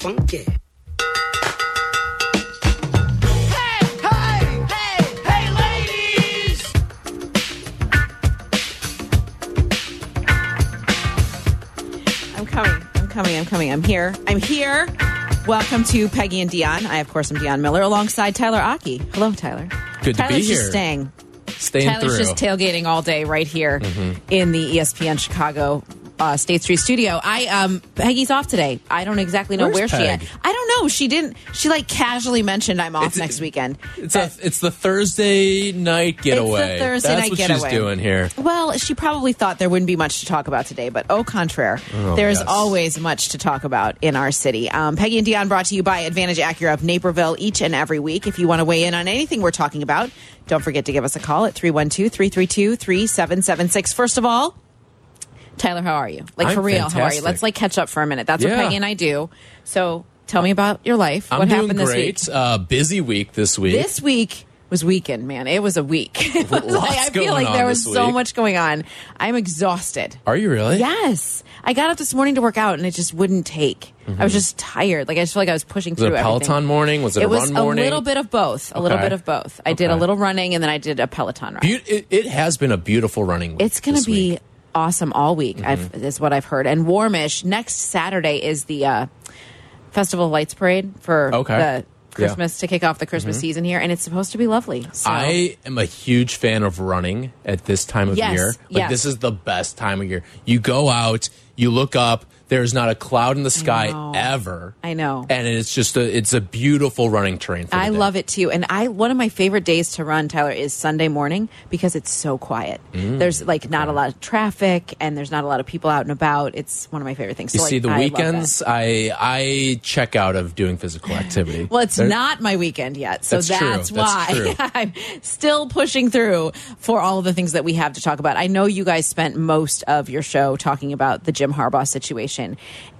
funky. I'm coming. I'm coming. I'm coming. I'm here. I'm here. Welcome to Peggy and Dionne. I, of course, am Dionne Miller alongside Tyler Aki. Hello, Tyler. Good to be Tyler's just here. staying. Staying Tyler's through. just tailgating all day right here mm-hmm. in the E ESPN Chicago uh, State Street studio. I um Peggy's off today. I don't exactly know Where's where she Peg? at. I don't know. She didn't. She like casually mentioned I'm off It's- next weekend. it's a, it's the Thursday night getaway. Thursday That's night what getaway. she's doing here. Well, she probably thought there wouldn't be much to talk about today, but au contraire, there's yes. always much to talk about in our city. Um, Peggy and Dionne brought to you by Advantage Acura of Naperville each and every week. If you want to weigh in on anything we're talking about, don't forget to give us a call at 312 332 3776. First of all, Tyler, how are you? Like, I'm for real, how are you? Let's like catch up for a minute. That's what Peggy and I do. So tell me about your life. I'm what happened this great. week? Uh, busy week this week. This week was weekend, man. It was a week. Like- I feel like there was so much going on. I'm exhausted. Are you really? Yes. I got up this morning to work out and it just wouldn't take. I was just tired. Like I just feel like I was pushing Mm-hmm. Was it through a Peloton everything. morning? Was it, It a was run morning? a little bit of both. A little bit of both. I did a little running and then I did a Peloton ride. Beau- it, it has been a beautiful running week. It's going to be week. Awesome all week. Mm-hmm. I've, is what I've heard. And warmish. Next Saturday is the uh, Festival of Lights parade for Okay. the Christmas to kick off the Christmas season here, and it's supposed to be lovely. So. I am a huge fan of running at this time of Yes, year. Like yes. this is the best time of year. You go out, you look up, there's not a cloud in the sky know. ever. I know. And it's just a it's a beautiful running terrain I day. love it too. And I one of my favorite days to run, Tyler, is Sunday morning because it's so quiet. Mm. There's like not a lot of traffic and there's not a lot of people out and about. It's one of my favorite things. You So, see, like, the I weekends, I I check out of doing physical activity. Well, it's not my weekend yet, so That's that's. That's why true. I'm still pushing through for all of the things that we have to talk about. I know you guys spent most of your show talking about the Jim Harbaugh situation,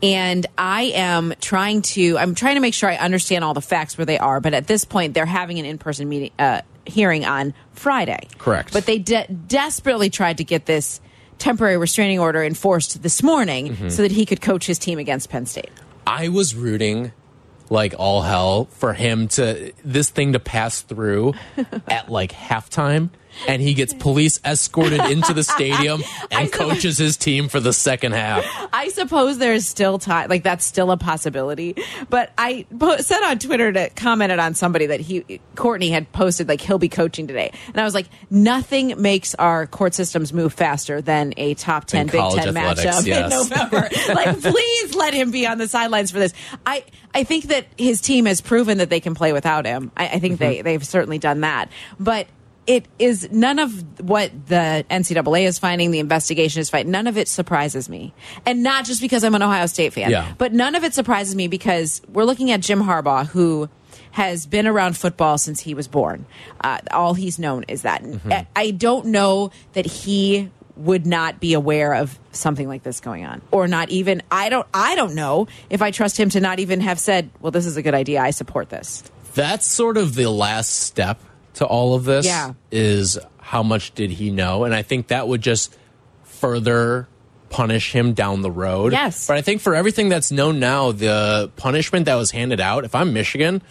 and I am trying to I'm trying to make sure I understand all the facts where they are. But at this point, they're having an in person meeting uh, hearing on Friday. Correct. But they de- desperately tried to get this temporary restraining order enforced this morning Mm-hmm. so that he could coach his team against Penn State. I was rooting like all hell for him to this thing to pass through at like halftime and he gets police escorted into the stadium and coaches his team for the second half. I suppose there's still time, like that's still a possibility. But I po- said on Twitter to commented on somebody that he Courtney had posted like he'll be coaching today, and I was like, nothing makes our court systems move faster than a top ten Big Ten matchup in. November. like, please let him be on the sidelines for this. I I think that his team has proven that they can play without him. I, I think Mm-hmm. they they've certainly done that, but it is none of what the NCAA is finding, the investigation is finding. None of it surprises me, and not just because I'm an Ohio State fan, Yeah. but none of it surprises me because we're looking at Jim Harbaugh, who has been around football since he was born. Uh, all he's known is that. I- I don't know that he would not be aware of something like this going on or not even i don't i don't know if i trust him to not even have said well this is a good idea i support this That's sort of the last step to all of this Yeah. is how much did he know? And I think that would just further punish him down the road. Yes. But I think for everything that's known now, the punishment that was handed out, if I'm Michigan,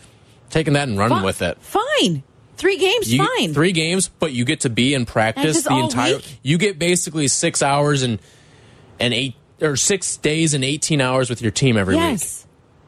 taking that and running with it. fine three games You fine three games, but you get to be in practice the entire. week? You get basically six hours and and eight or six days and eighteen hours with your team every week. Yes.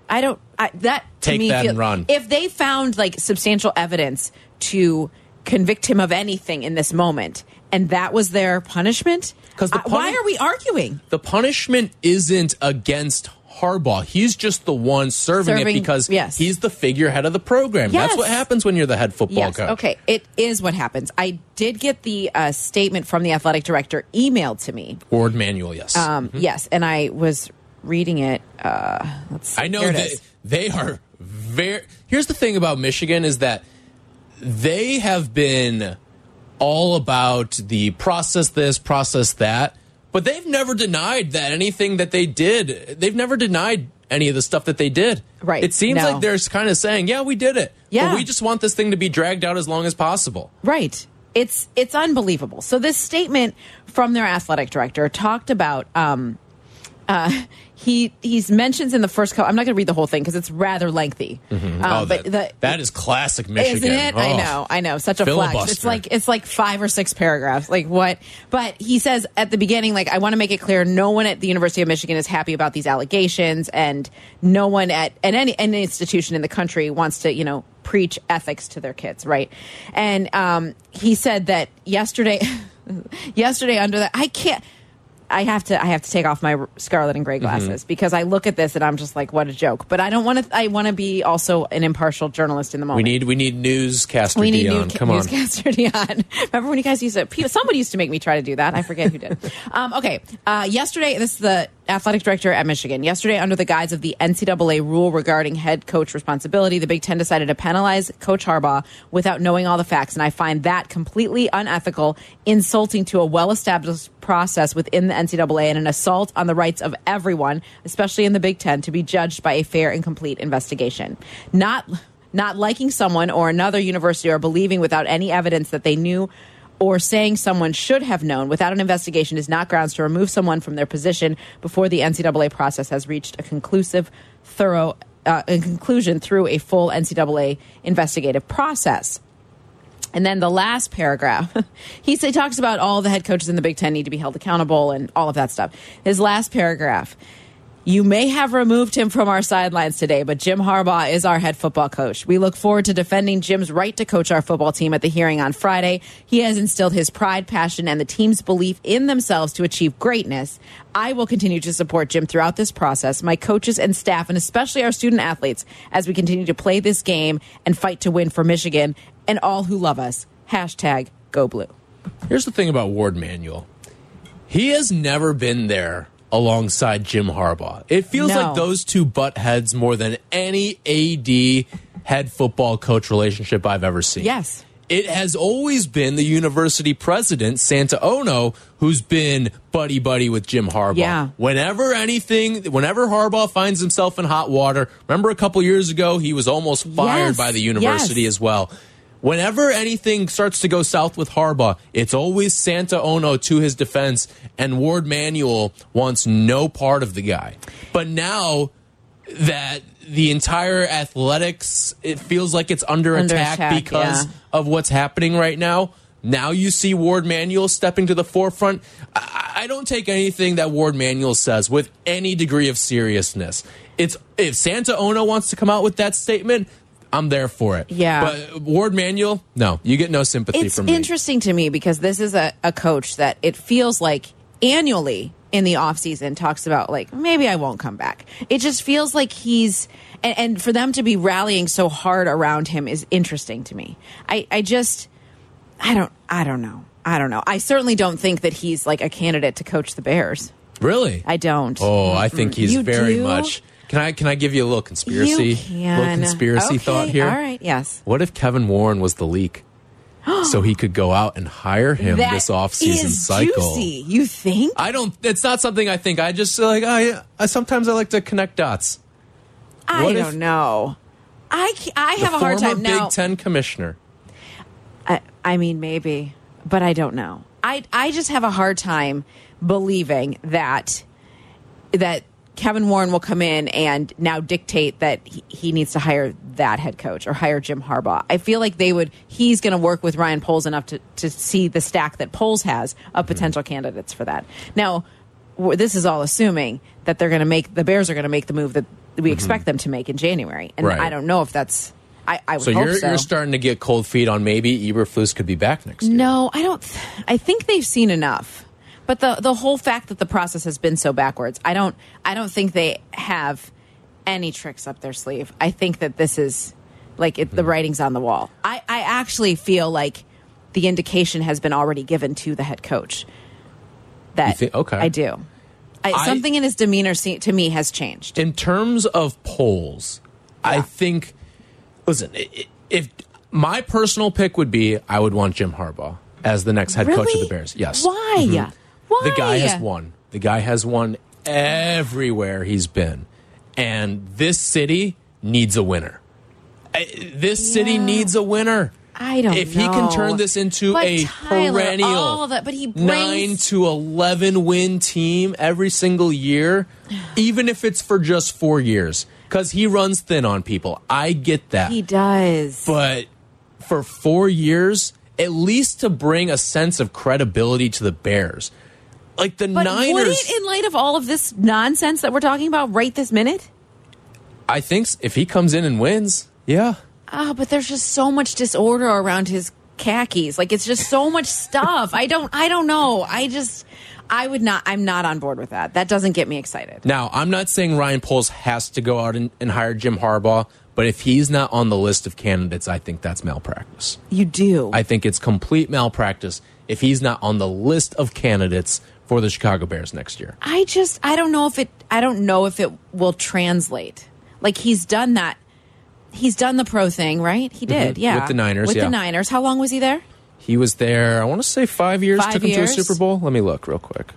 I don't. I, that to Take me that feel- and run. If they found like substantial evidence to convict him of anything in this moment, and that was their punishment, 'Cause the I- why are we arguing? The punishment isn't against Harbaugh. He's just the one serving, Serving- it because yes. he's the figurehead of the program. Yes. That's what happens when you're the head football Yes. coach. Okay. It is what happens. I did get the uh, statement from the athletic director emailed to me. Warde Manuel, yes. Um, Yes, and I was reading it. Uh, let's see. I know it they, they are very. Here's the thing about Michigan is that they have been all about the process this, process that, but they've never denied that anything that they did. They've never denied any of the stuff that they did. Right. It seems No. like they're kind of saying, "Yeah, we did it. Yeah. But we just want this thing to be dragged out as long as possible." Right. It's it's unbelievable. So this statement from their athletic director talked about um, uh, he he's mentions in the first couple. I'm not going to read the whole thing because it's rather lengthy. Um, oh, but that, the, that is classic Michigan. isn't it? I Oh. know, I know. Such a flex. It's like it's like five or six paragraphs. Like what? But he says at the beginning, like I want to make it clear, no one at the University of Michigan is happy about these allegations, and no one at at any any institution in the country wants to, you know, preach ethics to their kids, right? And um, he said that yesterday, yesterday under that, I can't. I have to I have to take off my scarlet and gray Mm-hmm. glasses because I look at this and I'm just like, what a joke. But I don't want to. I want to be also an impartial journalist in the moment. We need we need newscaster We need Dionne. new, Come on. newscaster Dionne. Remember when you guys used to? Somebody used to make me try to do that. I forget who did. Um, okay, uh, yesterday this is the athletic director at Michigan. Yesterday, under the guise of the NCAA rule regarding head coach responsibility, the Big Ten decided to penalize Coach Harbaugh without knowing all the facts, and I find that completely unethical, insulting to a well-established process within the NCAA, and an assault on the rights of everyone, especially in the Big Ten, to be judged by a fair and complete investigation. Not not liking someone or another university or believing without any evidence that they knew or saying someone should have known without an investigation is not grounds to remove someone from their position before the NCAA process has reached a conclusive, thorough uh, a conclusion through a full NCAA investigative process. And then the last paragraph, he say, talks about all the head coaches in the Big Ten need to be held accountable and all of that stuff. His last paragraph. You may have removed him from our sidelines today, but Jim Harbaugh is our head football coach. We look forward to defending Jim's right to coach our football team at the hearing on Friday. He has instilled his pride, passion, and the team's belief in themselves to achieve greatness. I will continue to support Jim throughout this process, my coaches and staff, and especially our student athletes as we continue to play this game and fight to win for Michigan and all who love us. Hashtag go blue. Here's the thing about Warde Manuel. He has never been there alongside Jim Harbaugh. It feels No. like those two butt heads more than any AD head football coach relationship I've ever seen. Yes. It has always been the university president, Santa Ono, who's been buddy buddy with Jim Harbaugh. Yeah. Whenever anything, whenever Harbaugh finds himself in hot water, remember a couple years ago, he was almost fired Yes. by the university Yes. as well. Whenever anything starts to go south with Harbaugh, it's always Santa Ono to his defense, and Warde Manuel wants no part of the guy. But now that the entire athletics, it feels like it's under, Under attack, attack, because yeah. of what's happening right now. Now you see Warde Manuel stepping to the forefront. I, I don't take anything that Warde Manuel says with any degree of seriousness. It's if Santa Ono wants to come out with that statement, I'm there for it. Yeah. But Warde Manuel, no, you get no sympathy It's from me. interesting to me because this is a, a coach that it feels like annually in the offseason talks about like maybe I won't come back. It just feels like he's and, and for them to be rallying so hard around him is interesting to me. I, I just I don't I don't know. I don't know. I certainly don't think that he's like a candidate to coach the Bears. Really? I don't. oh, I think he's You very do? much. Can I can I give you a little conspiracy? Little conspiracy Okay, thought here. All right, yes. What if Kevin Warren was the leak? so he could go out and hire him That this offseason cycle. Juicy. You think? I don't. It's not something I think. I just like I. I sometimes I like to connect dots. I What don't know. I I have a hard time now. Big Ten commissioner. I, I mean, maybe, but I don't know. I I just have a hard time believing that that Kevin Warren will come in and now dictate that he, he needs to hire that head coach or hire Jim Harbaugh. I feel like they would. He's going to work with Ryan Poles enough to to see the stack that Poles has of potential candidates for that. Now, this is all assuming that they're going to make the Bears are going to make the move that we mm-hmm. expect them to make in January, and Right. I don't know if that's. I, I would So hope you're so. you're starting to get cold feet on maybe Eberflus could be back next year. No, I don't. th- I think they've seen enough. But the the whole fact that the process has been so backwards, I don't. I don't think they have any tricks up their sleeve. I think that this is like it, Hmm. the writing's on the wall. I I actually feel like the indication has been already given to the head coach. That thi- okay. I do. I, I- something in his demeanor se- to me has changed. In terms of polls, I think. Listen, if my personal pick would be, I would want Jim Harbaugh as the next head coach of the Bears. Yes, Why? Mhm. Why? The guy has won. The guy has won everywhere he's been. And this city needs a winner. This city Yeah. needs a winner. I don't if he can turn this into But a Tyler, perennial all that, but he brings, nine to eleven win team every single year, even if it's for just four years, because he runs thin on people. I get that, He does. but for four years, at least to bring a sense of credibility to the Bears, like the But Niners. would it, in light of all of this nonsense that we're talking about right this minute? I think if he comes in and wins, yeah. Ah, but there's just so much disorder around his khakis. Like it's just so much stuff. I don't. I don't know. I just. I would not. I'm not on board with that. That doesn't get me excited. Now, I'm not saying Ryan Poles has to go out and, and hire Jim Harbaugh, but if he's not on the list of candidates, I think that's malpractice. You do. I think it's complete malpractice if he's not on the list of candidates for the Chicago Bears next year. I just. I don't know if it. I don't know if it will translate. Like he's done that. He's done the pro thing, right? He did. Yeah. Mm-hmm. With the Niners, With yeah. the Niners. How long was he there? He was there, I want to say five years, Five took him years. to a Super Bowl. Let me look real quick.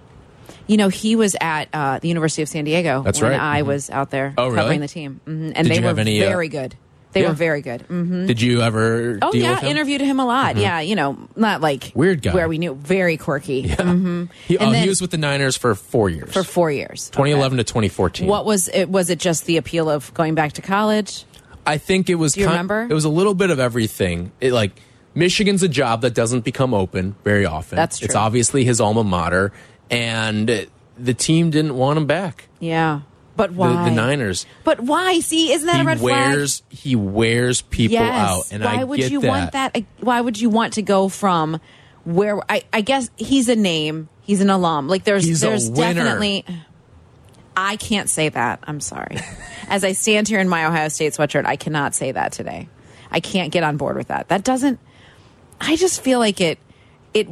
You know, he was at uh, the University of San Diego That's when right. I Mhm. was out there Oh, really? covering the team, hmm and Did they were have any, uh, very good. They Yeah. were very good. hmm Did you ever Oh yeah, interviewed him a lot. Yeah, you know, not like Weird guy. where we knew very quirky. hmm He, oh, then- he was with the Niners for four years. for four years. 2011 to 2014. What was it? Was it just the appeal of going back to college? I think it was. Do you kin- remember? It was a little bit of everything. It like Michigan's a job that doesn't become open very often. That's true. It's obviously his alma mater, and the team didn't want him back. Yeah, but why? the Niners. But why? See, isn't that He a red wears he wears people flag? Yes. out, and why I would you that. want that? Why would you want to go from where? I, I guess he's a name. He's an alum. Like there's He's there's definitely. I can't say that. I'm sorry. As I stand here in my Ohio State sweatshirt, I cannot say that today. I can't get on board with that. That doesn't. I just feel like it. It.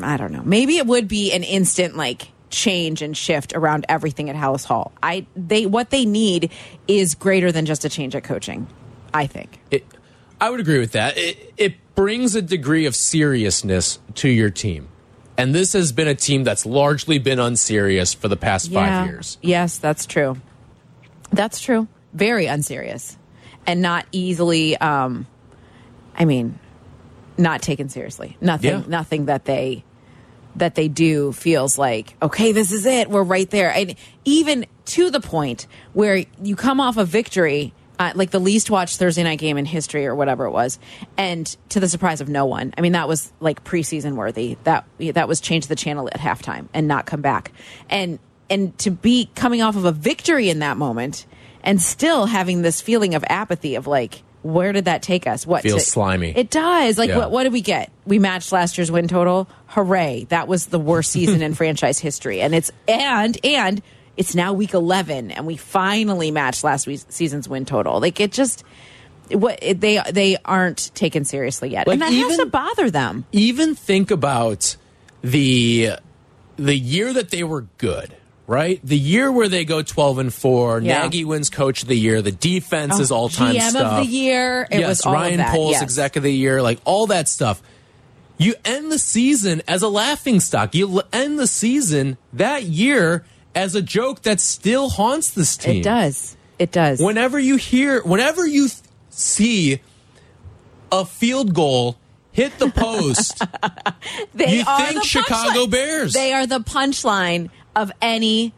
I don't know. Maybe it would be an instant like change and shift around everything at Halas Hall. I they what they need is greater than just a change at coaching. I think. It, I would agree with that. It, it brings a degree of seriousness to your team. And this has been a team that's largely been unserious for the past five years. Yes, that's true. That's true. Very unserious and not easily um I mean not taken seriously. Nothing Yeah. nothing that they that they do feels like okay, this is it. We're right there. And even to the point where you come off a victory uh, like the least watched Thursday night game in history or whatever it was, and to the surprise of no one. I mean, that was like preseason worthy. That that was change the channel at halftime and not come back. And and to be coming off of a victory in that moment and still having this feeling of apathy of like, where did that take us? What Feels to- slimy. It does. Like, Yeah. what what did we get? We matched last year's win total. Hooray! That was the worst season in franchise history, and it's and and it's now week eleven, and we finally matched last week's season's win total. Like, it just what it, they they aren't taken seriously yet, Like, and that has even- to bother them. even think about the the year that they were good, right? The year where they go twelve and four. Yeah. Nagy wins Coach of the Year. The defense oh, is all time GM stuff. of the year. It yes, was all Ryan. Poles yes. Exec of the Year, like all that stuff. You end the season as a laughing stock. You end the season that year as a joke that still haunts this team. It does. It does. Whenever you hear, whenever you th- see a field goal hit the post, They You think the Chicago. Bears. They are the punchline of any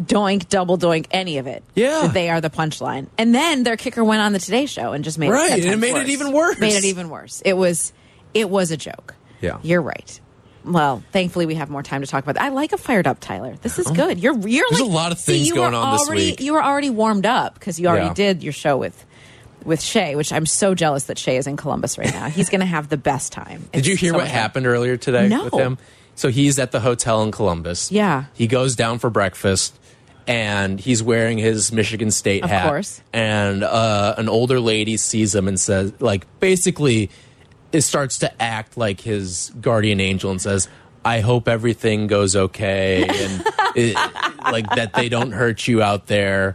doink, double doink, any of it. Yeah. They are the punchline. And then their kicker went on the Today Show and just made Right, it 10 and it made it even worse. Made it even worse. It was it was a joke. Yeah. You're right. Well, thankfully we have more time to talk about that. I like a fired up Tyler. This is good. You're you're There's like a lot of things you going were on this already, week. You were already warmed up because you already Yeah. did your show with with Shay, which I'm so jealous that Shay is in Columbus right now. He's going to have the best time. Did you hear so what happened earlier today No. with him? So he's at the hotel in Columbus. Yeah. He goes down for breakfast and he's wearing his Michigan State hat. Of hat. course. And uh, an older lady sees him and says, like, basically, it starts to act like his guardian angel and says, I hope everything goes okay and it, like that they don't hurt you out there.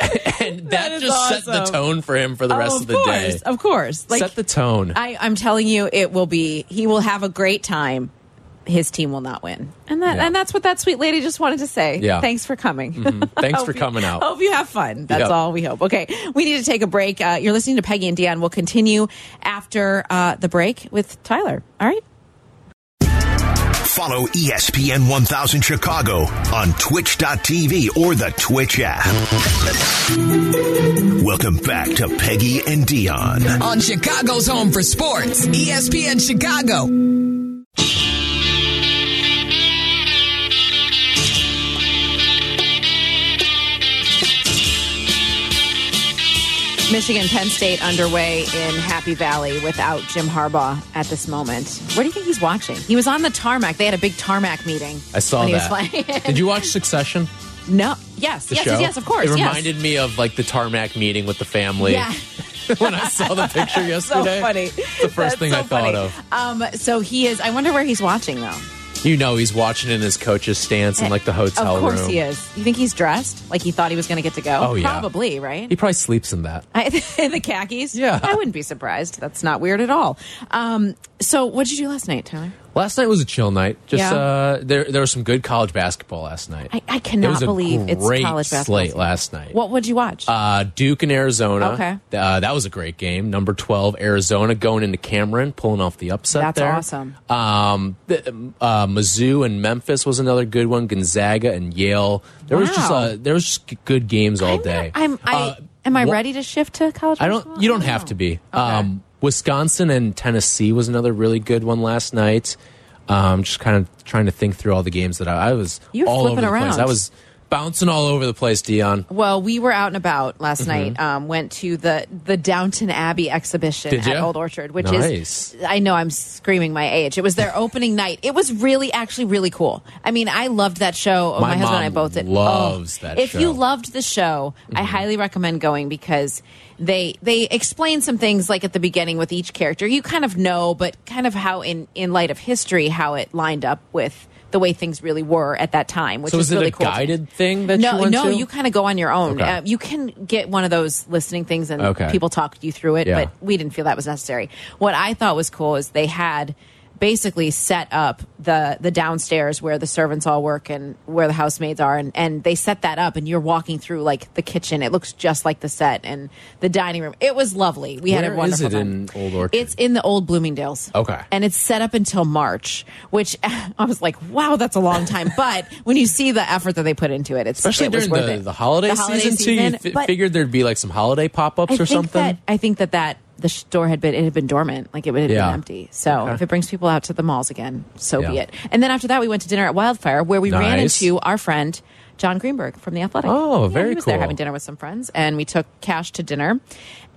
and that, is just set the tone for him for the rest Oh, of the course, day. Of course. Like set the tone. I, I'm telling you, it will be. He will have a great time his team will not win. And that Yeah. and that's what that sweet lady just wanted to say. Yeah. Thanks for coming. Thanks Hope for you- coming out. Hope you have fun. That's Yep. all we hope. Okay, we need to take a break. Uh, you're listening to Peggy and Dionne. We'll continue after uh, the break with Tyler. All right. Follow ESPN 1000 Chicago on twitch.tv or the Twitch app. Welcome back to Peggy and Dionne. on Chicago's home for sports, ESPN Chicago. Michigan Penn State underway in Happy Valley without Jim Harbaugh at this moment. Where do you think he's watching? He was on the tarmac. They had a big tarmac meeting. I saw that. Did you watch Succession? No. Yes. The yes. show? Yes. Yes. Of course. It yes. reminded me of like the tarmac meeting with the family. Yeah. when I saw the picture so yesterday. funny. The first That's thing so I thought funny. of. Um. So he is. I wonder where he's watching though. You know, he's watching in his coach's stance in like the hotel room. Of course room. he is. You think he's dressed like he thought he was going to get to go? Oh, yeah. Probably. Right. He probably sleeps in that. I, the khakis. Yeah. I wouldn't be surprised. That's not weird at all. Um. So what did you do last night, Tyler? Last night was a chill night. Just Yeah. uh, there, there was some good college basketball last night. I, I cannot believe it's college basketball. slate last night. What would you watch? Uh, Duke and Arizona. Okay. Uh, that was a great game. Number 12, Arizona going into Cameron, pulling off the upset That's there. awesome. Um, the, uh, Mizzou and Memphis was another good one. Gonzaga and Yale. There was just Wow. uh, there was just good games all I'm day. not- I'm. I, Uh, am I ready to shift to college? I don't. You don't have to be. Um, Wisconsin and Tennessee was another really good one last night. Um, just kind of trying to think through all the games that I, I was You were all over the place. around. I was bouncing all over the place, Dionne. Well, we were out and about last Mm-hmm. night. Um, went to the the Downton Abbey exhibition at? Old Orchard, which Nice. is I know I'm screaming my age. It was their opening night. It was really actually really cool. I mean, I loved that show. My My, husband and I both did. loves Oh, that If show. you loved the show, I highly recommend going because they they explain some things like at the beginning with each character. You kind of know, but kind of how in in light of history how it lined up with the way things really were at that time, which So is is it really a cool. guided thing that no, you went no, to? you kind of go on your own. Okay. Uh, you can get one of those listening things, and Okay. people talk you through it. Yeah. But we didn't feel that was necessary. What I thought was cool is they had basically set up the the downstairs where the servants all work and where the housemaids are and, and they set that up and you're walking through like the kitchen it looks just like the set and the dining room it was lovely we had Where a wonderful is it time. in Old Orchard? it's in the old bloomingdales Okay. and it's set up until march which i was like wow that's a long time but when you see the effort that they put into it it's Especially it during the, it. the holiday, The holiday season, too. You season, figured there'd be like some holiday pop ups or think something. that I think that that the store had been it had been dormant, like it had Yeah. been empty. So Okay. if it brings people out to the malls again, so be it. And then after that, we went to dinner at Wildfire, where we ran into our friend Jon Greenberg from the Athletic. Oh, Yeah, very he was there having dinner with some friends, and we took Cash to dinner,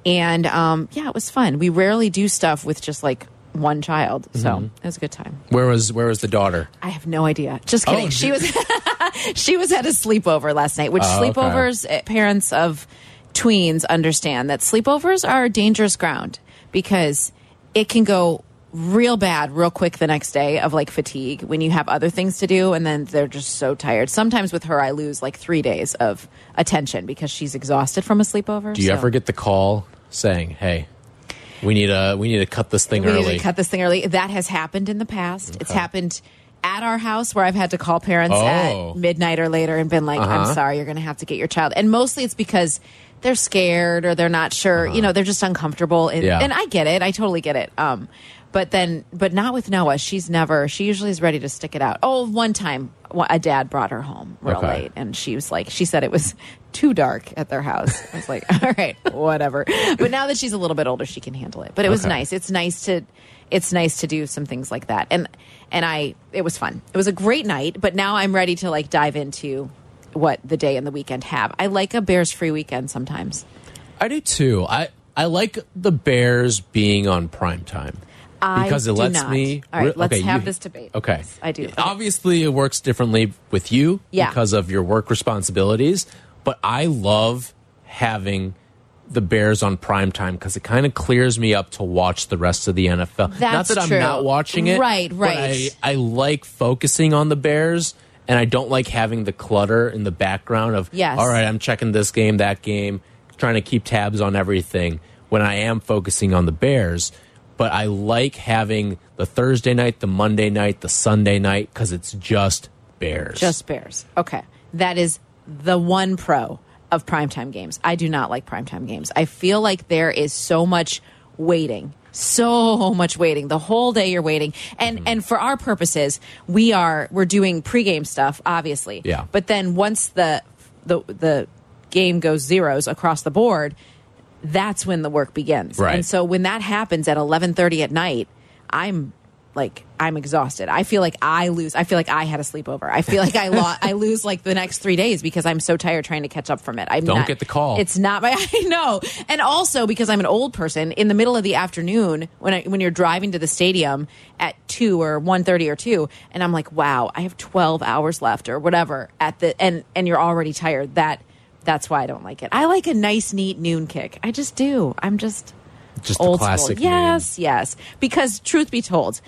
and um, yeah, it was fun. We rarely do stuff with just like one child, so Mm-hmm. it was a good time. where was where was the daughter? I have no idea. Just kidding. Oh, she was she was at a sleepover last night, which Oh, sleepovers eh, parents of tweens understand that sleepovers are dangerous ground because it can go real bad real quick the next day of like fatigue when you have other things to do and then they're just so tired. Sometimes with her I lose like 3 days of attention because she's exhausted from a sleepover. Do you so- ever get the call saying, "Hey, we need a we need to cut this thing we early"? need to cut this thing early. That has happened in the past. It's happened at our house where I've had to call parents Oh. at midnight or later and been like, Uh-huh. I'm sorry, you're going to have to get your child. And mostly it's because they're scared or they're not sure, you know, they're just uncomfortable. And, Uh-huh. Yeah. and I get it. I totally get it. Um, but then, but not with Noah. She's never, she usually is ready to stick it out. Oh, one time a dad brought her home real Okay. late and she was like, she said it was too dark at their house. I was like, all right, whatever. But now that she's a little bit older, she can handle it. But it was Okay. nice. It's nice to, it's nice to do some things like that. And, and I, it was fun. It was a great night, but now I'm ready to like dive into what the day and the weekend have. I like a Bears free weekend sometimes. I do too. I I like the Bears being on prime time I because it do lets not. me. All right, let's okay, have you- this debate. Okay, Yes, I do. Okay. Obviously, it works differently with you Yeah. because of your work responsibilities. But I love having the Bears on prime time because it kind of clears me up to watch the rest of the NFL. That's not that I'm not watching it, Right, but right. I, I like focusing on the Bears. And I don't like having the clutter in the background of, Yes. all right, I'm checking this game, that game, trying to keep tabs on everything when I am focusing on the Bears. but I like having the Thursday night, the Monday night, the Sunday night because it's just Bears. Just Bears. Okay. That is the one pro of primetime games. I do not like primetime games. I feel like there is so much waiting. So much waiting. The whole day you're waiting. And Mm-hmm. and for our purposes, we are we're doing pregame stuff, obviously. Yeah. But then once the the the game goes zeros across the board, that's when the work begins. Right. And so when that happens at 11:30 at night, I'm like I'm exhausted. I feel like I lose. I feel like I had a sleepover. I feel like I lo- I lose like the next 3 days because I'm so tired trying to catch up from it. I'm Don't not- get the call. It's not my I know. And also because I'm an old person in the middle of the afternoon when I, when you're driving to the stadium at 2 or 1:30 or 2 and I'm like, "Wow, I have 12 hours left or whatever at the and and you're already tired." That that's why I don't like it. I like a nice neat noon kick. I just do. I'm just just old classic. school. Yes, yes. Because truth be told,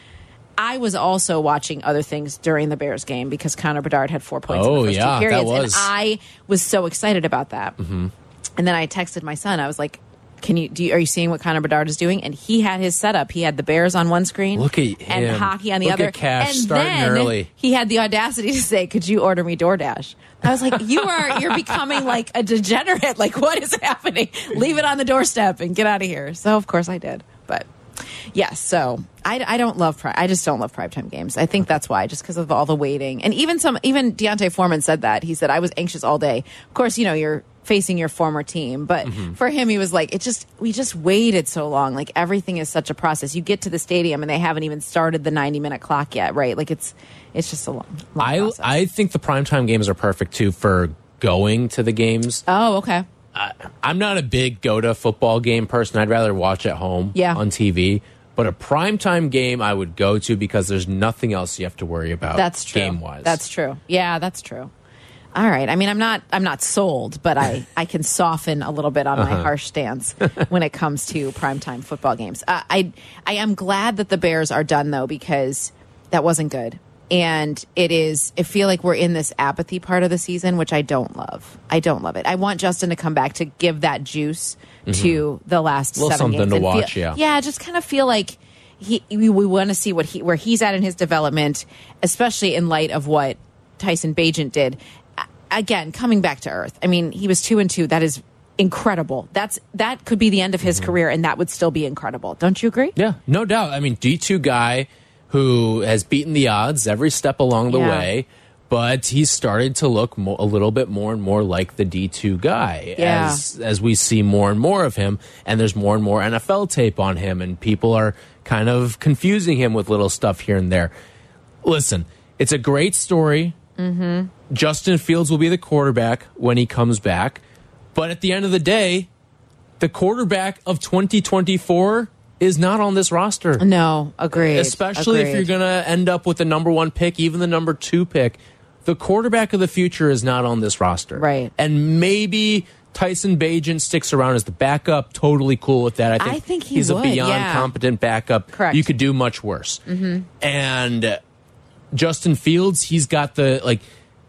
I was also watching other things during the Bears game because Connor Bedard had four points in Oh, the first yeah, two that periods, was- and I was so excited about that. Mm-hmm. And then I texted my son. I was like. Can you do? You, are you seeing what Connor Bedard is doing? And he had his setup. He had the Bears on one screen, Look at him. and hockey on the Look other. at Cash and starting then early. he had the audacity to say, "Could you order me DoorDash?" I was like, "You are you're becoming like a degenerate. Like, what is happening? Leave it on the doorstep and get out of here." So of course I did, but yes. So I, I don't love pri- I just don't love primetime games. I think that's why, just because of all the waiting and even some even D'Onta Foreman said that he said I was anxious all day. Of course, you know you're facing your former team, but mm-hmm. for him he was like it just we just waited so long. Like everything is such a process. You get to the stadium and they haven't even started the 90 minute clock yet, right? Like it's it's just a long, long I process. I think the primetime games are perfect too for going to the games. oh okay. I'm not a big go to football game person. I'd rather watch at home Yeah. on TV. But a primetime game I would go to because there's nothing else you have to worry about. That's true. Game wise, That's true. Yeah, that's true. All right. I mean, I'm not I'm not sold, but I I can soften a little bit on Uh-huh. my harsh stance when it comes to primetime football games. Uh, I I am glad that the Bears are done though because that wasn't good. And it is I feel like we're in this apathy part of the season which I don't love. I don't love it. I want Justin to come back to give that juice mm-hmm. to the last. Little seven something games to and feel- watch, yeah. yeah, just kind of feel like he we, we want to see what he where he's at in his development, especially in light of what Tyson Bagent did. Again, coming back to earth. I mean, he was two and two. That is incredible. That's that could be the end of his mm-hmm. career, and that would still be incredible. Don't you agree? Yeah, no doubt. I mean, D2 guy who has beaten the odds every step along the Yeah. way, but he's started to look mo a little bit more and more like the D2 guy Yeah. as as we see more and more of him and there's more and more NFL tape on him and people are kind of confusing him with little stuff here and there. Listen, it's a great story. Mm-hmm. Justin Fields will be the quarterback when he comes back, but at the end of the day, the quarterback of 2024 is not on this roster. No, agreed. Especially if you're going to end up with the number one pick, even the number two pick. The quarterback of the future is not on this roster. Right. And maybe Tyson Bagent sticks around as the backup. Totally cool with that. I think, I think he he's would, a beyond yeah. competent backup. Correct. You could do much worse. Mm-hmm. And uh, Justin Fields, he's got the like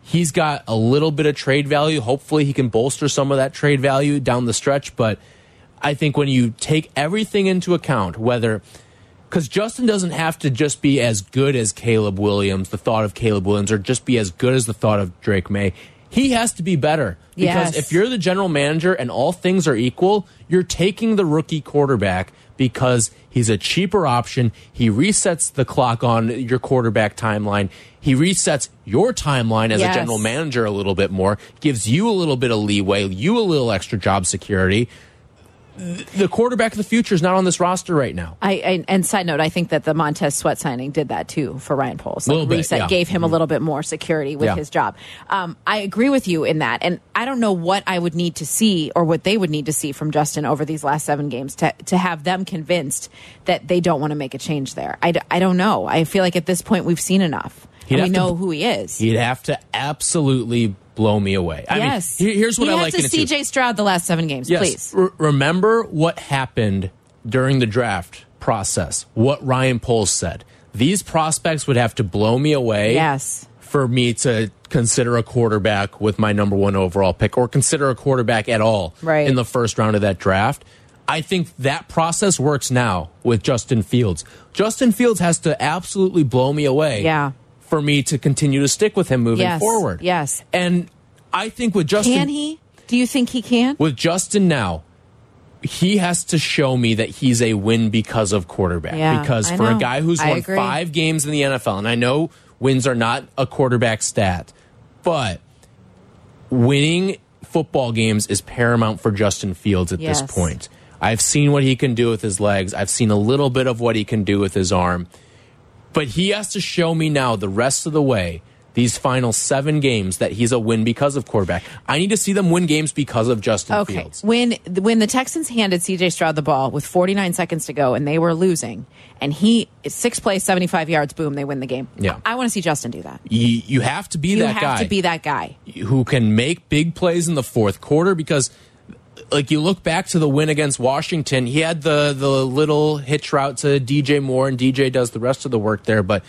he's got a little bit of trade value. Hopefully he can bolster some of that trade value down the stretch, but I think when you take everything into account, whether because Justin doesn't have to just be as good as Caleb Williams, the thought of Caleb Williams, or just be as good as the thought of Drake Maye. He has to be better because Yes. if you're the general manager and all things are equal, you're taking the rookie quarterback because he's a cheaper option. He resets the clock on your quarterback timeline. He resets your timeline as Yes. a general manager a little bit more, gives you a little bit of leeway, you a little extra job security. The quarterback of the future is not on this roster right now. I, I and side note, I think that the Montez Sweat signing did that too for Ryan Poles. Little bit, yeah. Mm-hmm. gave him a little bit more security with Yeah. his job. Um, I agree with you in that, and I don't know what I would need to see or what they would need to see from Justin over these last seven games to to have them convinced that they don't want to make a change there. I, I don't know. I feel like at this point we've seen enough, we have to- know who he is. He'd have to absolutely blow me away. I yes, mean, here- here's what he I like to in it too. CJ Stroud the last seven games. Yes. Please, R- remember what happened during the draft process. What Ryan Poles said. These prospects would have to blow me away. Yes. For me to consider a quarterback with my number one overall pick, or consider a quarterback at all Right. in the first round of that draft. I think that process works now with Justin Fields. Justin Fields has to absolutely blow me away Yeah. For me to continue to stick with him moving Yes, forward. yes. And I think with Justin Can he? Do you think he can? with Justin now, he has to show me that he's a win because of quarterback. Yeah, because for a guy who's I won agree. five games in the NFL, and I know wins are not a quarterback stat, but winning football games is paramount for Justin Fields at Yes. this point. I've seen what he can do with his legs. I've seen a little bit of what he can do with his arm. But he has to show me now the rest of the way, these final seven games, that he's a win because of quarterback. I need to see them win games because of Justin Okay. Fields. When when the Texans handed CJ Stroud the ball with 49 seconds to go and they were losing, and he six plays, 75 yards, boom, they win the game. Yeah. I want to see Justin do that. You, you have to be You that have guy to be that guy. who can make big plays in the fourth quarter because like you look back to the win against Washington, he had the the little hitch route to DJ Moore and DJ does the rest of the work there, but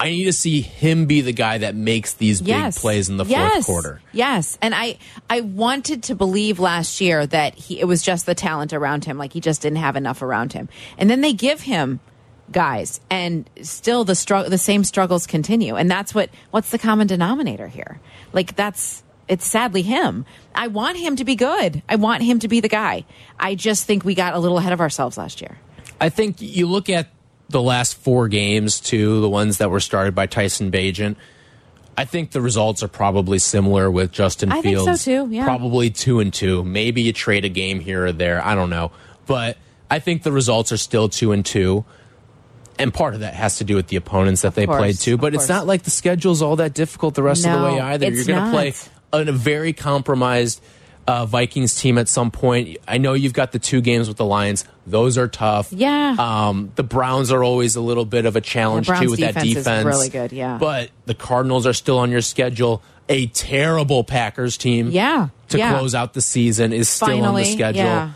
I need to see him be the guy that makes these big plays in the fourth quarter. Yes, and I I wanted to believe last year that he it was just the talent around him, like he just didn't have enough around him, and then they give him guys, and still the struggle, the same struggles continue, and that's what what's the common denominator here? Like that's it's sadly him. I want him to be good. I want him to be the guy. I just think we got a little ahead of ourselves last year. I think you look at the last four games too, the ones that were started by Tyson Bagent. I think the results are probably similar with Justin I think so, Fields. too, yeah. Probably two and two. Maybe you trade a game here or there. I don't know. But I think the results are still two and two. And part of that has to do with the opponents that they course, played too. But it's not like the schedule's all that difficult the rest of the way either. You're going to play. A, a very compromised uh, Vikings team at some point. I know you've got the two games with the Lions; those are tough. Yeah. Um, the Browns are always a little bit of a challenge too with that defense really good, yeah. But the Cardinals are still on your schedule. A terrible Packers team. Yeah, To yeah. close out the season is still on the schedule. yeah.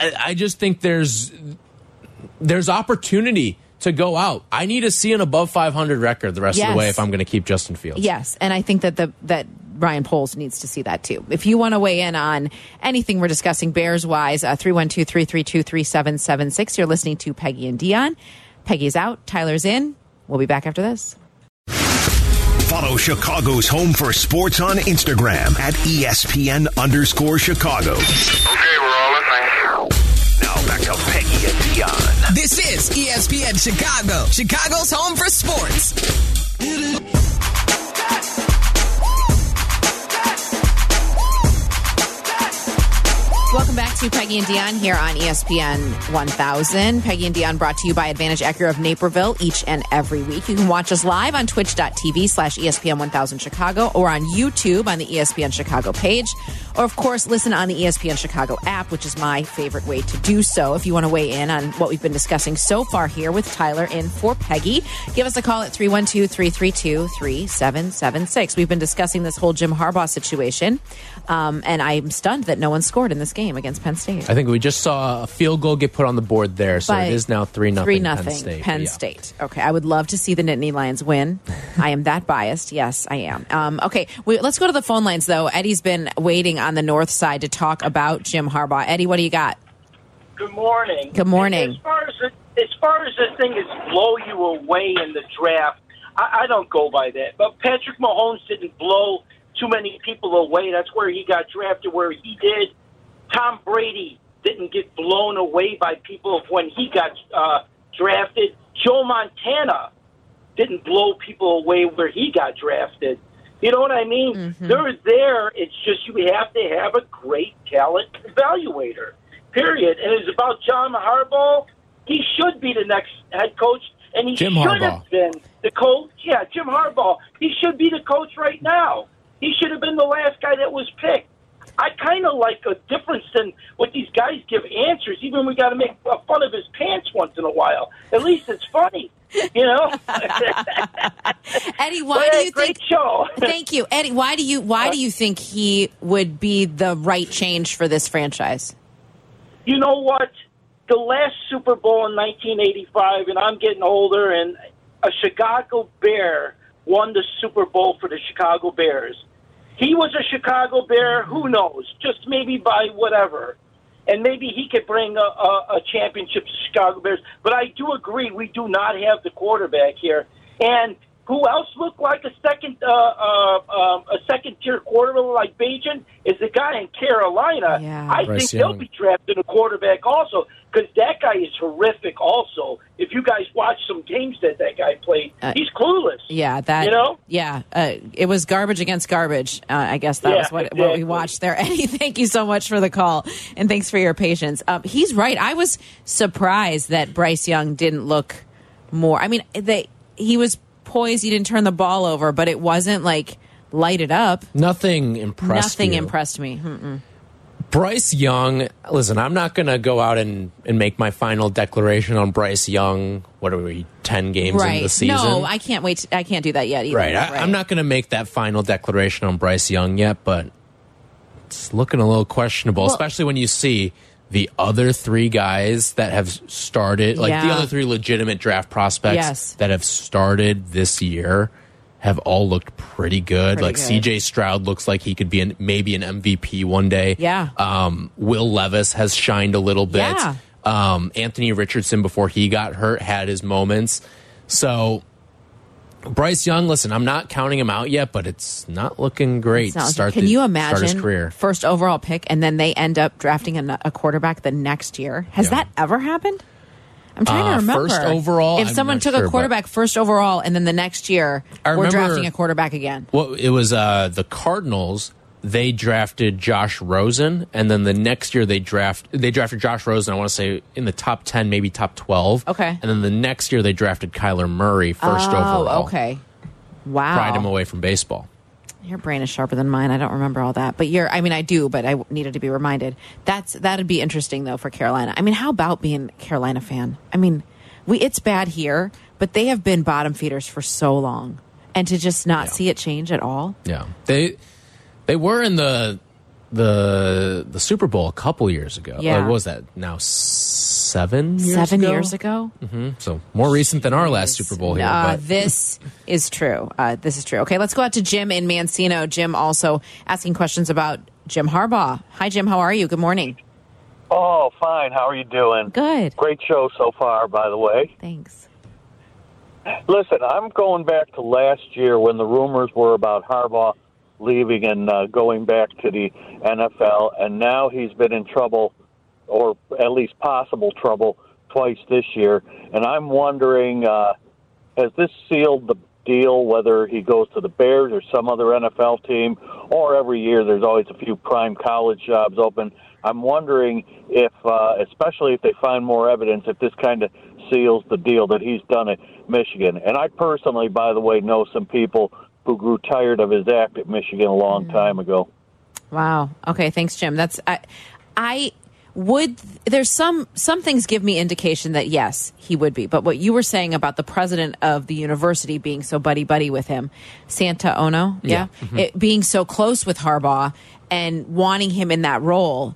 I, I just think there's there's opportunity to go out. I need to see an above 500 record the rest of the way if I'm going to keep Justin Fields. Yes, and I think that the that Ryan Poles needs to see that too. If you want to weigh in on anything we're discussing Bears wise, uh, 312 332 3776. You're listening to Peggy and Dionne. Peggy's out, Tyler's in. We'll be back after this. Follow Chicago's Home for Sports on Instagram at E ESPN underscore Chicago. Okay, we're all in. listening. Now back to Peggy and Dionne. This is ESPN Chicago, Chicago's home for sports. Welcome back to Peggy and Dionne here on ESPN 1000. Peggy and Dionne brought to you by Advantage Acura of Naperville each and every week. You can watch us live on twitch.tv slash ESPN 1000 Chicago or on YouTube on the ESPN Chicago page. Or, of course, listen on the ESPN Chicago app, which is my favorite way to do so. If you want to weigh in on what we've been discussing so far here with Tyler in for Peggy, give us a call at 312 332 3776. We've been discussing this whole Jim Harbaugh situation, um, and I'm stunned that no one scored in this game against Penn State. I think we just saw a field goal get put on the board there, so By it is now 3 nothing. Three Penn nothing. State. Penn Yeah. State. Okay, I would love to see the Nittany Lions win. I am that biased. Yes, I am. Um, okay, we, let's go to the phone lines though. Eddie's been waiting on the north side to talk about Jim Harbaugh. Eddie, what do you got? Good morning. Good morning. As far as the, as far as the thing is blow you away in the draft, I, I don't go by that. But Patrick Mahomes didn't blow too many people away. That's where he got drafted. Where he did, Tom Brady didn't get blown away by people when he got uh, drafted. Joe Montana didn't blow people away where he got drafted. You know what I mean? Mm-hmm. They're there. It's just you have to have a great talent evaluator. Period. And it's about John Harbaugh. He should be the next head coach, and he Jim should Harbaugh. have been the coach. Yeah, Jim Harbaugh. He should be the coach right now. He should have been the last guy that was picked. I kind of like a difference than what these guys give answers. Even we got to make fun of his pants once in a while. At least it's funny, you know. Eddie, why do you think? show. Thank you, Eddie. Why do you why do you think he would be the right change for this franchise? you know what? The last Super Bowl in 1985, and I'm getting older, and a Chicago Bear won the Super Bowl for the Chicago Bears. He was a Chicago Bear. Who knows? Just maybe by whatever. And maybe he could bring a, a, a championship to Chicago Bears. But I do agree, we do not have the quarterback here. And who else looked like a second uh, uh, um, a second tier quarterback like Bagent is the guy in Carolina. Yeah. I Bryce think they'll be drafting a quarterback also because that guy is horrific. Also, if you guys watch some games that that guy played, Uh, he's clueless. Yeah, that You know? Yeah, uh, it was garbage against garbage. Uh, I guess that Yeah, was what what we watched there. Eddie, thank you so much for the call and thanks for your patience. Um, he's right. I was surprised that Bryce Young didn't look more. I mean, they he was poised. He didn't turn the ball over, but it wasn't like lighted up. Nothing impressed Nothing you. impressed me. Mm-mm. Bryce Young, listen, I'm not going to go out and, and make my final declaration on Bryce Young. What are we, 10 games Right? into the season? No, I can't wait. To, I can't do that yet. Either. right. I, I'm not going to make that final declaration on Bryce Young yet, but it's looking a little questionable, Well- especially when you see the other three guys that have started, like the other three legitimate draft prospects Yes. that have started this year. Have all looked pretty good. Pretty like good. C.J. Stroud looks like he could be an, maybe an MVP one day. Yeah. Um, Will Levis has shined a little bit. Yeah. Um, Anthony Richardson, before he got hurt, had his moments. So, Bryce Young, listen, I'm not counting him out yet, but it's not looking great not- to start Can the- you imagine career. first overall pick and then they end up drafting a, a quarterback the next year? Has Yeah. that ever happened? I'm trying Uh, to remember. first overall, if I'm someone took sure, a quarterback first overall and then the next year I we're drafting a quarterback again. Well, it was uh, the Cardinals. They drafted Josh Rosen, and then the next year they draft they drafted Josh Rosen. I want to say in the top ten, maybe top twelve. Okay. and then the next year they drafted Kyler Murray first oh, overall. okay. Wow. pried him away from baseball. Your brain is sharper than mine. I don't remember all that, but you're. I mean, I do, but I needed to be reminded. That's that'd be interesting though for Carolina. I mean, how about being a Carolina fan? I mean, we it's bad here, but they have been bottom feeders for so long, and to just not see it change at all. Yeah, they they were in the the the Super Bowl a couple years ago. Yeah. Or what was that now seven years Seven ago? years ago. So more recent than our last Super Bowl here. Uh, but this is true. Uh, this is true. Okay, let's go out to Jim in Manteno. Jim also asking questions about Jim Harbaugh. Hi, Jim. How are you? Good morning. Oh, fine. How are you doing? Good. Great show so far, by the way. Thanks. Listen, I'm going back to last year when the rumors were about Harbaugh leaving and uh, going back to the NFL, and now he's been in trouble, or at least possible trouble, twice this year. And I'm wondering, uh, has this sealed the deal whether he goes to the Bears or some other NFL team, or every year there's always a few prime college jobs open? I'm wondering if, uh, especially if they find more evidence, if this kind of seals the deal that he's done at Michigan. And I personally, by the way, know some people who grew tired of his act at Michigan a long time ago. Wow. Okay. Thanks, Jim. That's I. I would. There's some some things give me indication that yes, he would be. But what you were saying about the president of the university being so buddy buddy with him, Santa Ono, yeah, mm-hmm. it, being so close with Harbaugh and wanting him in that role.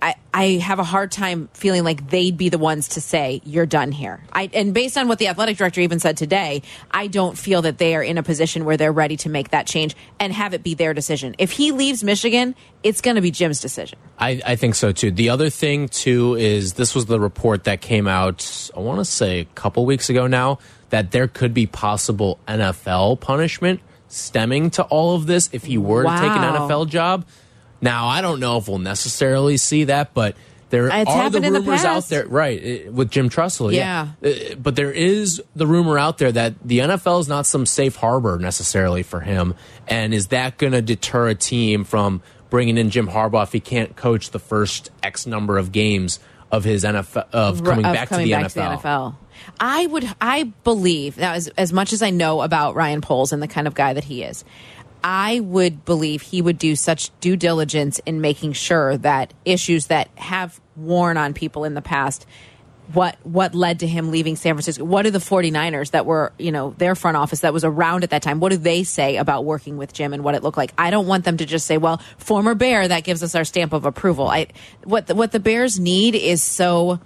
I, I have a hard time feeling like they'd be the ones to say you're done here. I, and based on what the athletic director even said today, I don't feel that they are in a position where they're ready to make that change and have it be their decision. If he leaves Michigan, it's going to be Jim's decision. I, I think so too. The other thing too is this was the report that came out. I want to say a couple weeks ago now that there could be possible NFL punishment stemming to all of this if he were to take an NFL job. Now I don't know if we'll necessarily see that, but there It's are the in the rumors out there, right? With Jim Trussell, Yeah. Uh, But there is the rumor out there that the NFL is not some safe harbor necessarily for him, and is that going to deter a team from bringing in Jim Harbaugh if he can't coach the first X number of games of his NFL of coming of back, coming to, the back NFL. to the NFL. I would, I believe that as, as much as I know about Ryan Poles and the kind of guy that he is, I would believe he would do such due diligence in making sure that issues that have worn on people in the past what what led to him leaving San Francisco. What do the 49ers that were you know their front office that was around at that time? What do they say about working with Jim and what it looked like? I don't want them to just say well former bear that gives us our stamp of approval. I what the, what the bears need is so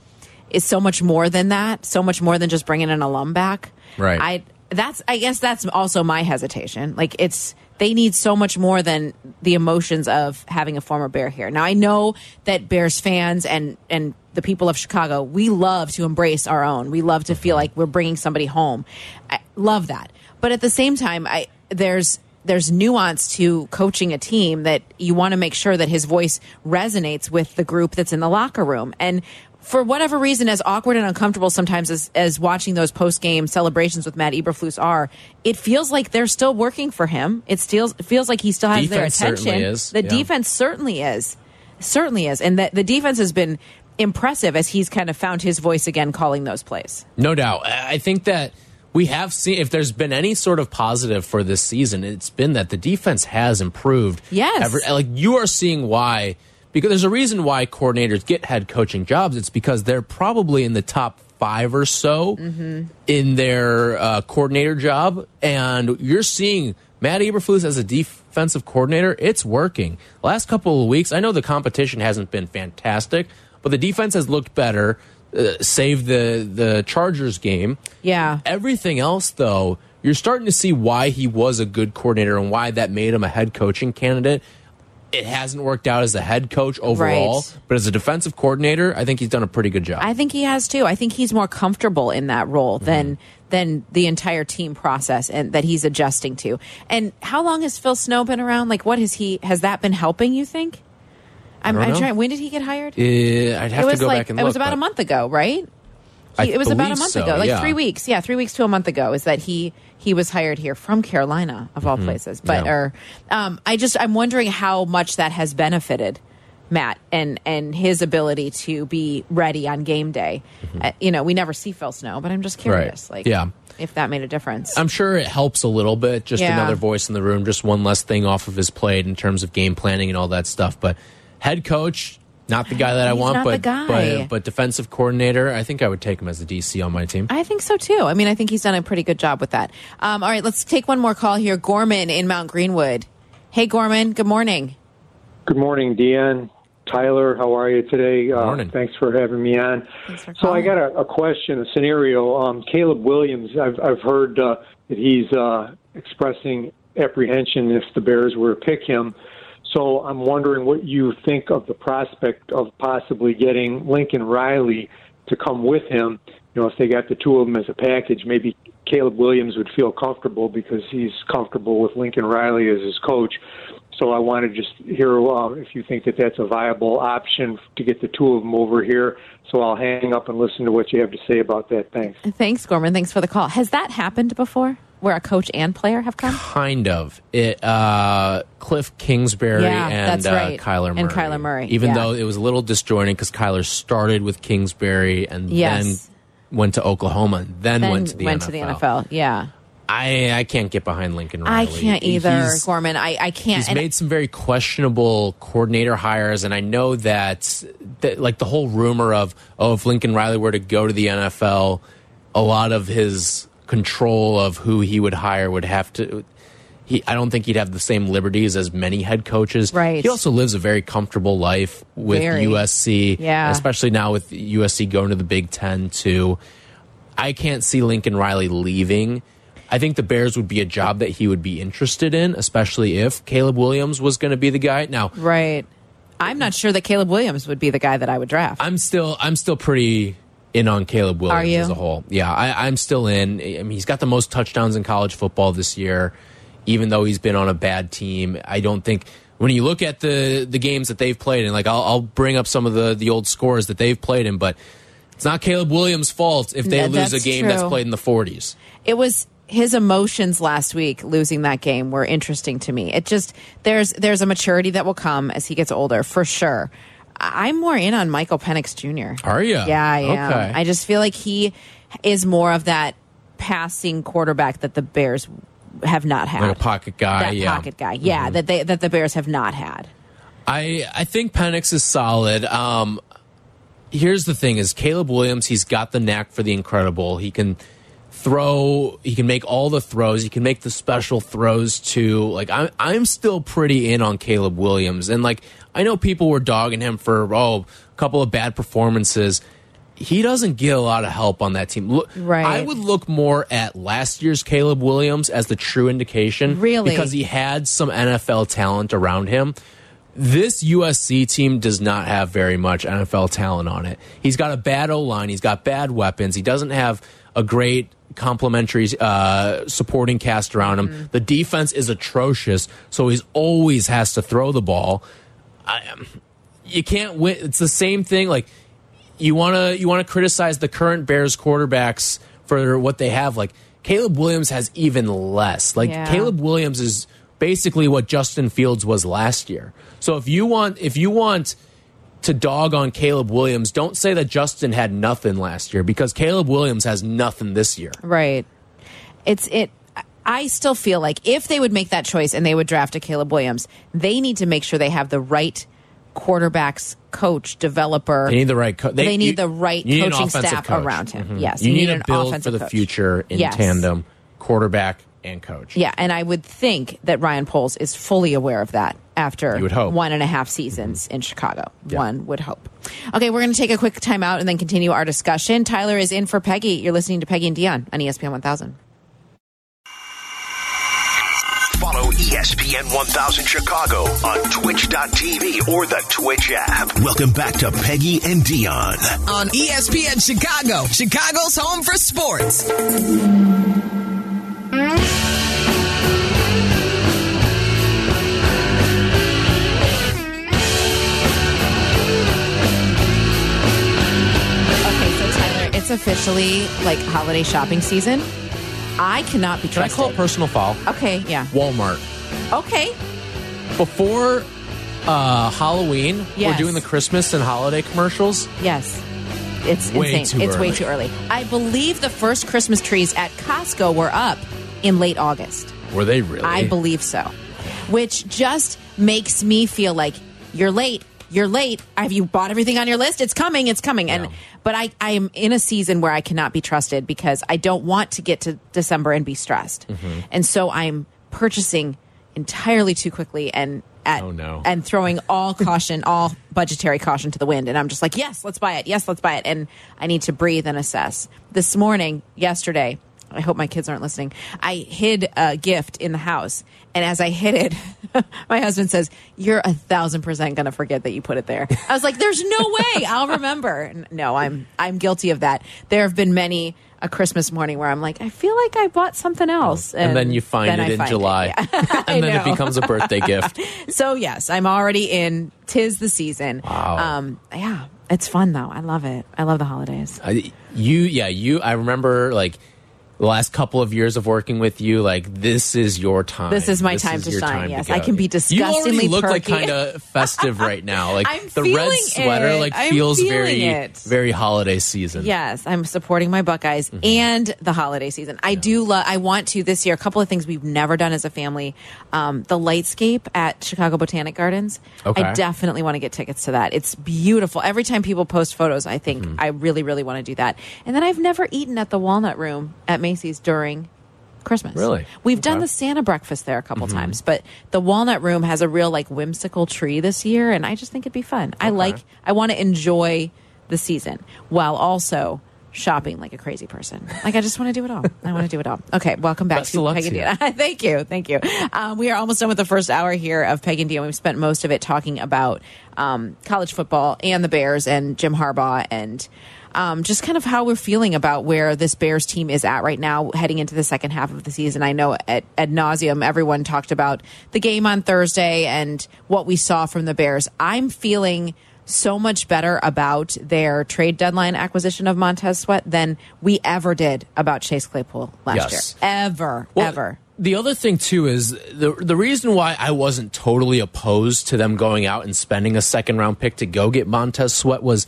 is so much more than that so much more than just bringing an alum back. Right. I that's I guess that's also my hesitation. Like it's they need so much more than the emotions of having a former Bear here. Now I know that Bears fans and and the people of Chicago, we love to embrace our own. We love to feel mm-hmm. like we're bringing somebody home. I love that. But at the same time, I there's there's nuance to coaching a team that you want to make sure that his voice resonates with the group that's in the locker room. And for whatever reason, as awkward and uncomfortable sometimes as, as watching those post game celebrations with Matt Eberflus are, it feels like they're still working for him. It feels it feels like he still has Defense their attention. is, The yeah. defense certainly is, certainly is, and that the defense has been impressive as he's kind of found his voice again, calling those plays. No doubt. I I think that we have seen, if there's been any sort of positive for this season, it's been that the defense has improved. Yes. Every- like you are seeing why, because there's a reason why coordinators get head coaching jobs. It's because they're probably in the top five or so in their uh, coordinator job. And you're seeing Matt Eberflus as a defensive coordinator, it's working. Last couple of weeks, I know the competition hasn't been fantastic, but the defense has looked better. Uh, save the the Chargers game. Yeah. Everything else, though, you're starting to see why he was a good coordinator and why that made him a head coaching candidate. It hasn't worked out as a head coach overall, Right. but as a defensive coordinator, I think he's done a pretty good job. I think he has too. I think he's more comfortable in that role Mm-hmm. than than the entire team process and that he's adjusting to. And how long has Phil Snow been around? Like, what has he has that been helping? You think? I'm, don't I'm trying. When did he get hired? Uh, I'd have to go like back and look. it was about but a month ago, right? He- it was about a month so, ago, like yeah. three weeks. Yeah, three weeks to a month ago is that he he was hired here from Carolina of all places. But. Yeah. or um, I just I'm wondering how much that has benefited Matt and and his ability to be ready on game day. Uh, you know, we never see Phil Snow, but I'm just curious. Right. like, Yeah. if that made a difference. I'm sure it helps a little bit. Just Yeah. another voice in the room, just one less thing off of his plate in terms of game planning and all that stuff. But head coach, not the guy that I He's want, not the but, guy. but but defensive coordinator, I think I would take him as a DC on my team. I think so too. I mean, I think he's done a pretty good job with that. Um, all right, let's take one more call here. Gorman in Mount Greenwood. Hey, Gorman. Good morning. Good morning, Dionne. Tyler, how are you today? Uh, Morning. Thanks for having me on. Thanks for so I got a, a question, a scenario. Um, Caleb Williams, I've, I've heard uh, that he's uh, expressing apprehension if the Bears were to pick him. So I'm wondering what you think of the prospect of possibly getting Lincoln Riley to come with him. You know, if they got the two of them as a package, maybe Caleb Williams would feel comfortable because he's comfortable with Lincoln Riley as his coach. So I want to just hear uh, if you think that that's a viable option to get the two of them over here. So I'll hang up and listen to what you have to say about that. Thanks. Thanks, Gorman. Thanks for the call. Has that happened before, where a coach and player have come? Kind of. It uh Cliff Kingsbury Yeah, and that's uh. Kyler Murray. And Kyler Murray, Even yeah. though it was a little disjointing because Kyler started with Kingsbury and Yes. then went to Oklahoma then, Then went to the went NFL. to the NFL. Yeah, I I can't get behind Lincoln I can't either, He's- Gorman. I I can't. He's made some very questionable coordinator hires, and I know that, that, like the whole rumor of, oh, if Lincoln Riley were to go to the NFL, a lot of his control of who he would hire would have to. He, I don't think he'd have the same liberties as many head coaches. Right. He also lives a very comfortable life with Very. USC, Yeah. especially now with USC going to the Big Ten too. I can't see Lincoln Riley leaving. I think the Bears would be a job that he would be interested in, especially if Caleb Williams was going to be the guy. Now, right. I'm not sure that Caleb Williams would be the guy that I would draft. I'm still I'm still pretty in on Caleb Williams as a whole. Yeah, I, I'm still in. I mean, he's got the most touchdowns in college football this year, even though he's been on a bad team. I don't think when you look at the the games that they've played, and like I'll, I'll bring up some of the the old scores that they've played in, but it's not Caleb Williams' fault if they No, lose a game that's played in the 40s. it was his emotions last week losing that game were interesting to me. It just there's there's a maturity that will come as he gets older for sure. I'm more in on Michael Penix Jr. Are you? Yeah, I am. Okay. I just feel like he is more of that passing quarterback that the Bears have not had. Like a pocket guy, that yeah. Pocket guy. Yeah, that they that the Bears have not had. I I think Penix is solid. Um, here's the thing: is Caleb Williams? He's got the knack for the incredible. He can throw. He can make all the throws. He can make the special throws too. Like I'm I'm still pretty in on Caleb Williams, and like I know people were dogging him for oh a couple of bad performances. he doesn't get a lot of help on that team. Look, Right. I would look more at last year's Caleb Williams as the true indication. Really? Because he had some NFL talent around him. This USC team does not have very much NFL talent on it. He's got a bad O line. He's got bad weapons. He doesn't have a great complementary uh, supporting cast around him. The defense is atrocious, so he's always has to throw the ball. I, you can't win. It's the same thing. Like you want to you want to criticize the current Bears quarterbacks for what they have. Like Caleb Williams has even less. Like Yeah. Caleb Williams is basically what Justin Fields was last year. So if you want if you want to dog on Caleb Williams, don't say that Justin had nothing last year because Caleb Williams has nothing this year. Right. It's it. I still feel like if they would make that choice and they would draft a Caleb Williams, they need to make sure they have the right quarterbacks, coach, developer. They need the right. Co- They need you- the right need coaching staff coach. around him. Mhm. Yes, you, you need, need an build for the coach. future in Yes. tandem, quarterback and coach. Yeah, and I would think that Ryan Poles is fully aware of that after You would hope. One and a half seasons in Chicago. Yeah. One would hope. Okay, we're going to take a quick time out and then continue our discussion. Tyler is in for Peggy. You're listening to Peggy and Dionne on ESPN 1000. ESPN 1000 Chicago on twitch.tv or the Twitch app. Welcome back to Peggy and Dionne. On ESPN Chicago, Chicago's home for sports. Okay, so Tyler, it's officially like holiday shopping season. I cannot be Can I call it personal foul? okay, yeah. Walmart. Okay. Before uh, Halloween, Yes. we're doing the Christmas and holiday commercials. Yes. It's Way insane. it's way too early. I believe the first Christmas trees at Costco were up in late August. Were they really? I believe so. Which just makes me feel like you're late. You're late. Have you bought everything on your list? It's coming. It's coming. And but I, I am in a season where I cannot be trusted because I don't want to get to December and be stressed. Mm-hmm. And so I'm purchasing entirely too quickly and at Oh, no. and throwing all caution, all budgetary caution to the wind. And I'm just like, yes, let's buy it. Yes, let's buy it. And I need to breathe and assess. This morning, yesterday, I hope my kids aren't listening. I hid a gift in the house. And as I hit it, my husband says, You're a thousand percent gonna forget that you put it there. I was like, There's no way I'll remember. No, I'm I'm guilty of that. There have been many a Christmas morning where I'm like, I feel like I bought something else. Oh, and, then you find then it I in find July, Yeah. And then it becomes a birthday gift. So yes, I'm already in. Tis the season. Wow. Um, yeah, it's fun though. I love it. I love the holidays. I, you, yeah, you. I remember like the last couple of years of working with you. Like this is your time. This is my This time is to shine, time yes. go. I can be disgustingly. You look like kind of festive right now. Like I'm the red sweater, it. like I'm feels very, it. very holiday season. Yes, I'm supporting my Buckeyes Mm-hmm. and the holiday season. I do love. I want to this year. A couple of things we've never done as a family. Um, the Lightscape at Chicago Botanic Gardens. Okay. I definitely want to get tickets to that. It's beautiful. Every time people post photos, I think Mm-hmm. I really, really want to do that. And then I've never eaten at the Walnut Room at Macy's during. Christmas. Really? We've done the Santa breakfast there a couple Mm-hmm. times, but the Walnut Room has a real like whimsical tree this year, and I just think it'd be fun. I like. I want to enjoy the season while also shopping like a crazy person. Like I just want to do it all. I want to do it all. Okay, welcome back Best to of luck Peg and to you. Dionne. thank you, thank you. Um, we are almost done with the first hour here of Peg and Dionne. We've spent most of it talking about um, college football and the Bears and Jim Harbaugh and um, just kind of how we're feeling about where this Bears team is at right now, heading into the second half of the season. I know at ad nauseum everyone talked about the game on Thursday and what we saw from the Bears. I'm feeling so much better about their trade deadline acquisition of Montez Sweat than we ever did about Chase Claypool last Yes. year. Ever, Well, ever. The other thing too is the the reason why I wasn't totally opposed to them going out and spending a second round pick to go get Montez Sweat was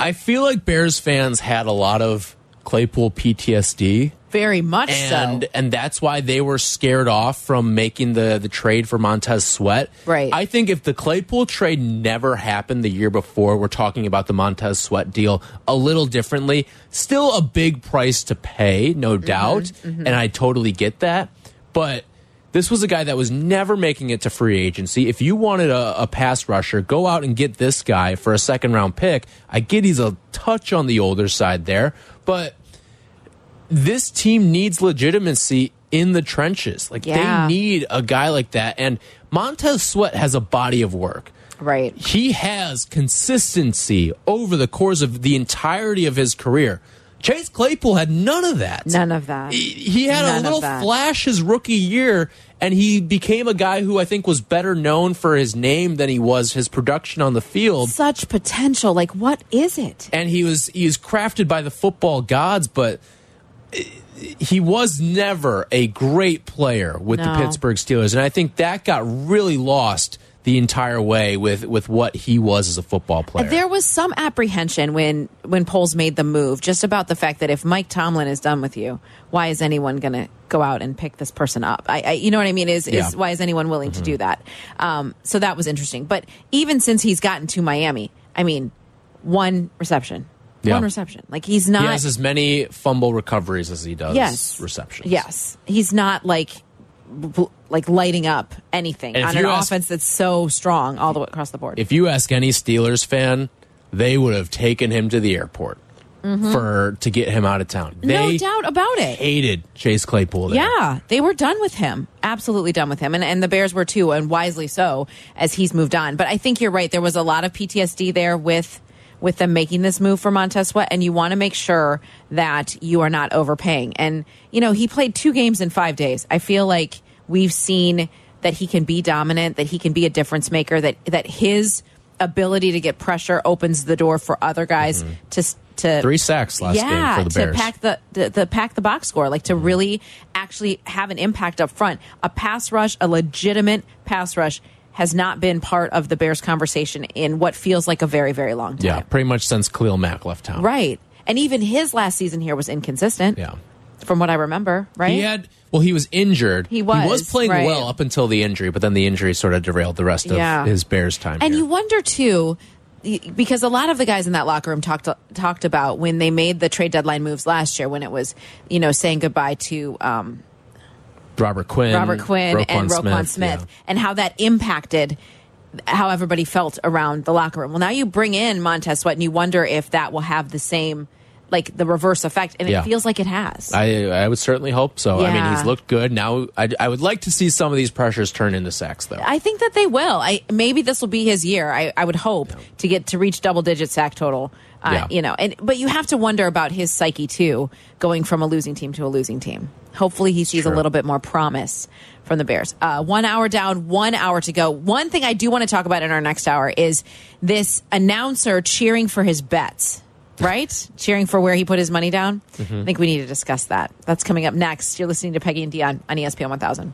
I feel like Bears fans had a lot of Claypool PTSD Very much and so. and that's why they were scared off from making the the trade for Montez Sweat. Right. I think if the Claypool trade never happened the year before, we're talking about the Montez Sweat deal a little differently. Still a big price to pay, no Mm-hmm, doubt, and I totally get that. But This was a guy that was never making it to free agency. If you wanted a, a pass rusher, go out and get this guy for a second round pick. I get he's a touch on the older side there, but this team needs legitimacy in the trenches. Like Yeah. they need a guy like that. And Montez Sweat has a body of work. Right. He has consistency over the course of the entirety of his career. Chase Claypool had none of that. None of that. He, he had None a little flash his rookie year, and he became a guy who I think was better known for his name than he was his production on the field. Such potential. Like, what is it? And he was he was crafted by the football gods, but he was never a great player with the Pittsburgh Steelers, and I think that got really lost the entire way with with what he was as a football player. There was some apprehension when when Poles made the move, just about the fact that if Mike Tomlin is done with you, why is anyone going to go out and pick this person up? I, I you know what I mean? Is Yeah. Mm-hmm. is why is anyone willing to do that? Um, so that was interesting. But even since he's gotten to Miami, I mean, one reception, Yeah. one reception. Like he's not. he has as many fumble recoveries as he does yes receptions. Yes, he's not like like lighting up anything And on an ask- offense that's so strong all the way across the board. If you ask any Steelers fan, they would have taken him to the airport for to get him out of town. Mm-hmm. no doubt about it. hated Chase Claypool. There. Yeah, they were done with him. Absolutely done with him. And, and the Bears were too, and wisely so, as he's moved on. But I think you're right. There was a lot of PTSD there with with them making this move for Montez Sweat, and you want to make sure that you are not overpaying. And, you know, he played two games in five days. I feel like we've seen that he can be dominant, that he can be a difference maker, that that his ability to get pressure opens the door for other guys to to Mm-hmm. Three sacks last yeah, game for the Bears. to pack the, the the pack the box score, like to really actually have an impact up front. A pass rush, a legitimate pass rush, has not been part of the Bears conversation in what feels like a very very long time. yeah, pretty much since Khalil Mack left town. Right, and even his last season here was inconsistent. Yeah. from what I remember. Right, He had well, he was injured. He was, He was playing right. well up until the injury, but then the injury sort of derailed the rest of Yeah. his Bears time. And here. you wonder too, because a lot of the guys in that locker room talked talked about when they made the trade deadline moves last year, when it was you know saying goodbye to um, Robert Quinn, Robert Quinn Roquan and Roquan Smith, Smith, yeah. and how that impacted how everybody felt around the locker room. Well, now you bring in Montez Sweat, and you wonder if that will have the same, like the reverse effect, and Yeah. it feels like it has. I I would certainly hope so. I mean, he's looked good. Now, I, I would like to see some of these pressures turn into sacks, though. I think that they will. I maybe this will be his year. I, I would hope to get to reach double digit sack total. Uh, Yeah. You know, and but you have to wonder about his psyche too, going from a losing team to a losing team. Hopefully, he sees a little bit more promise from the Bears. Uh, one hour down, one hour to go. One thing I do want to talk about in our next hour is this announcer cheering for his bets. Right? cheering for where he put his money down. I think we need to discuss that. That's coming up next. You're listening to Peggy and Dionne on ESPN 1000.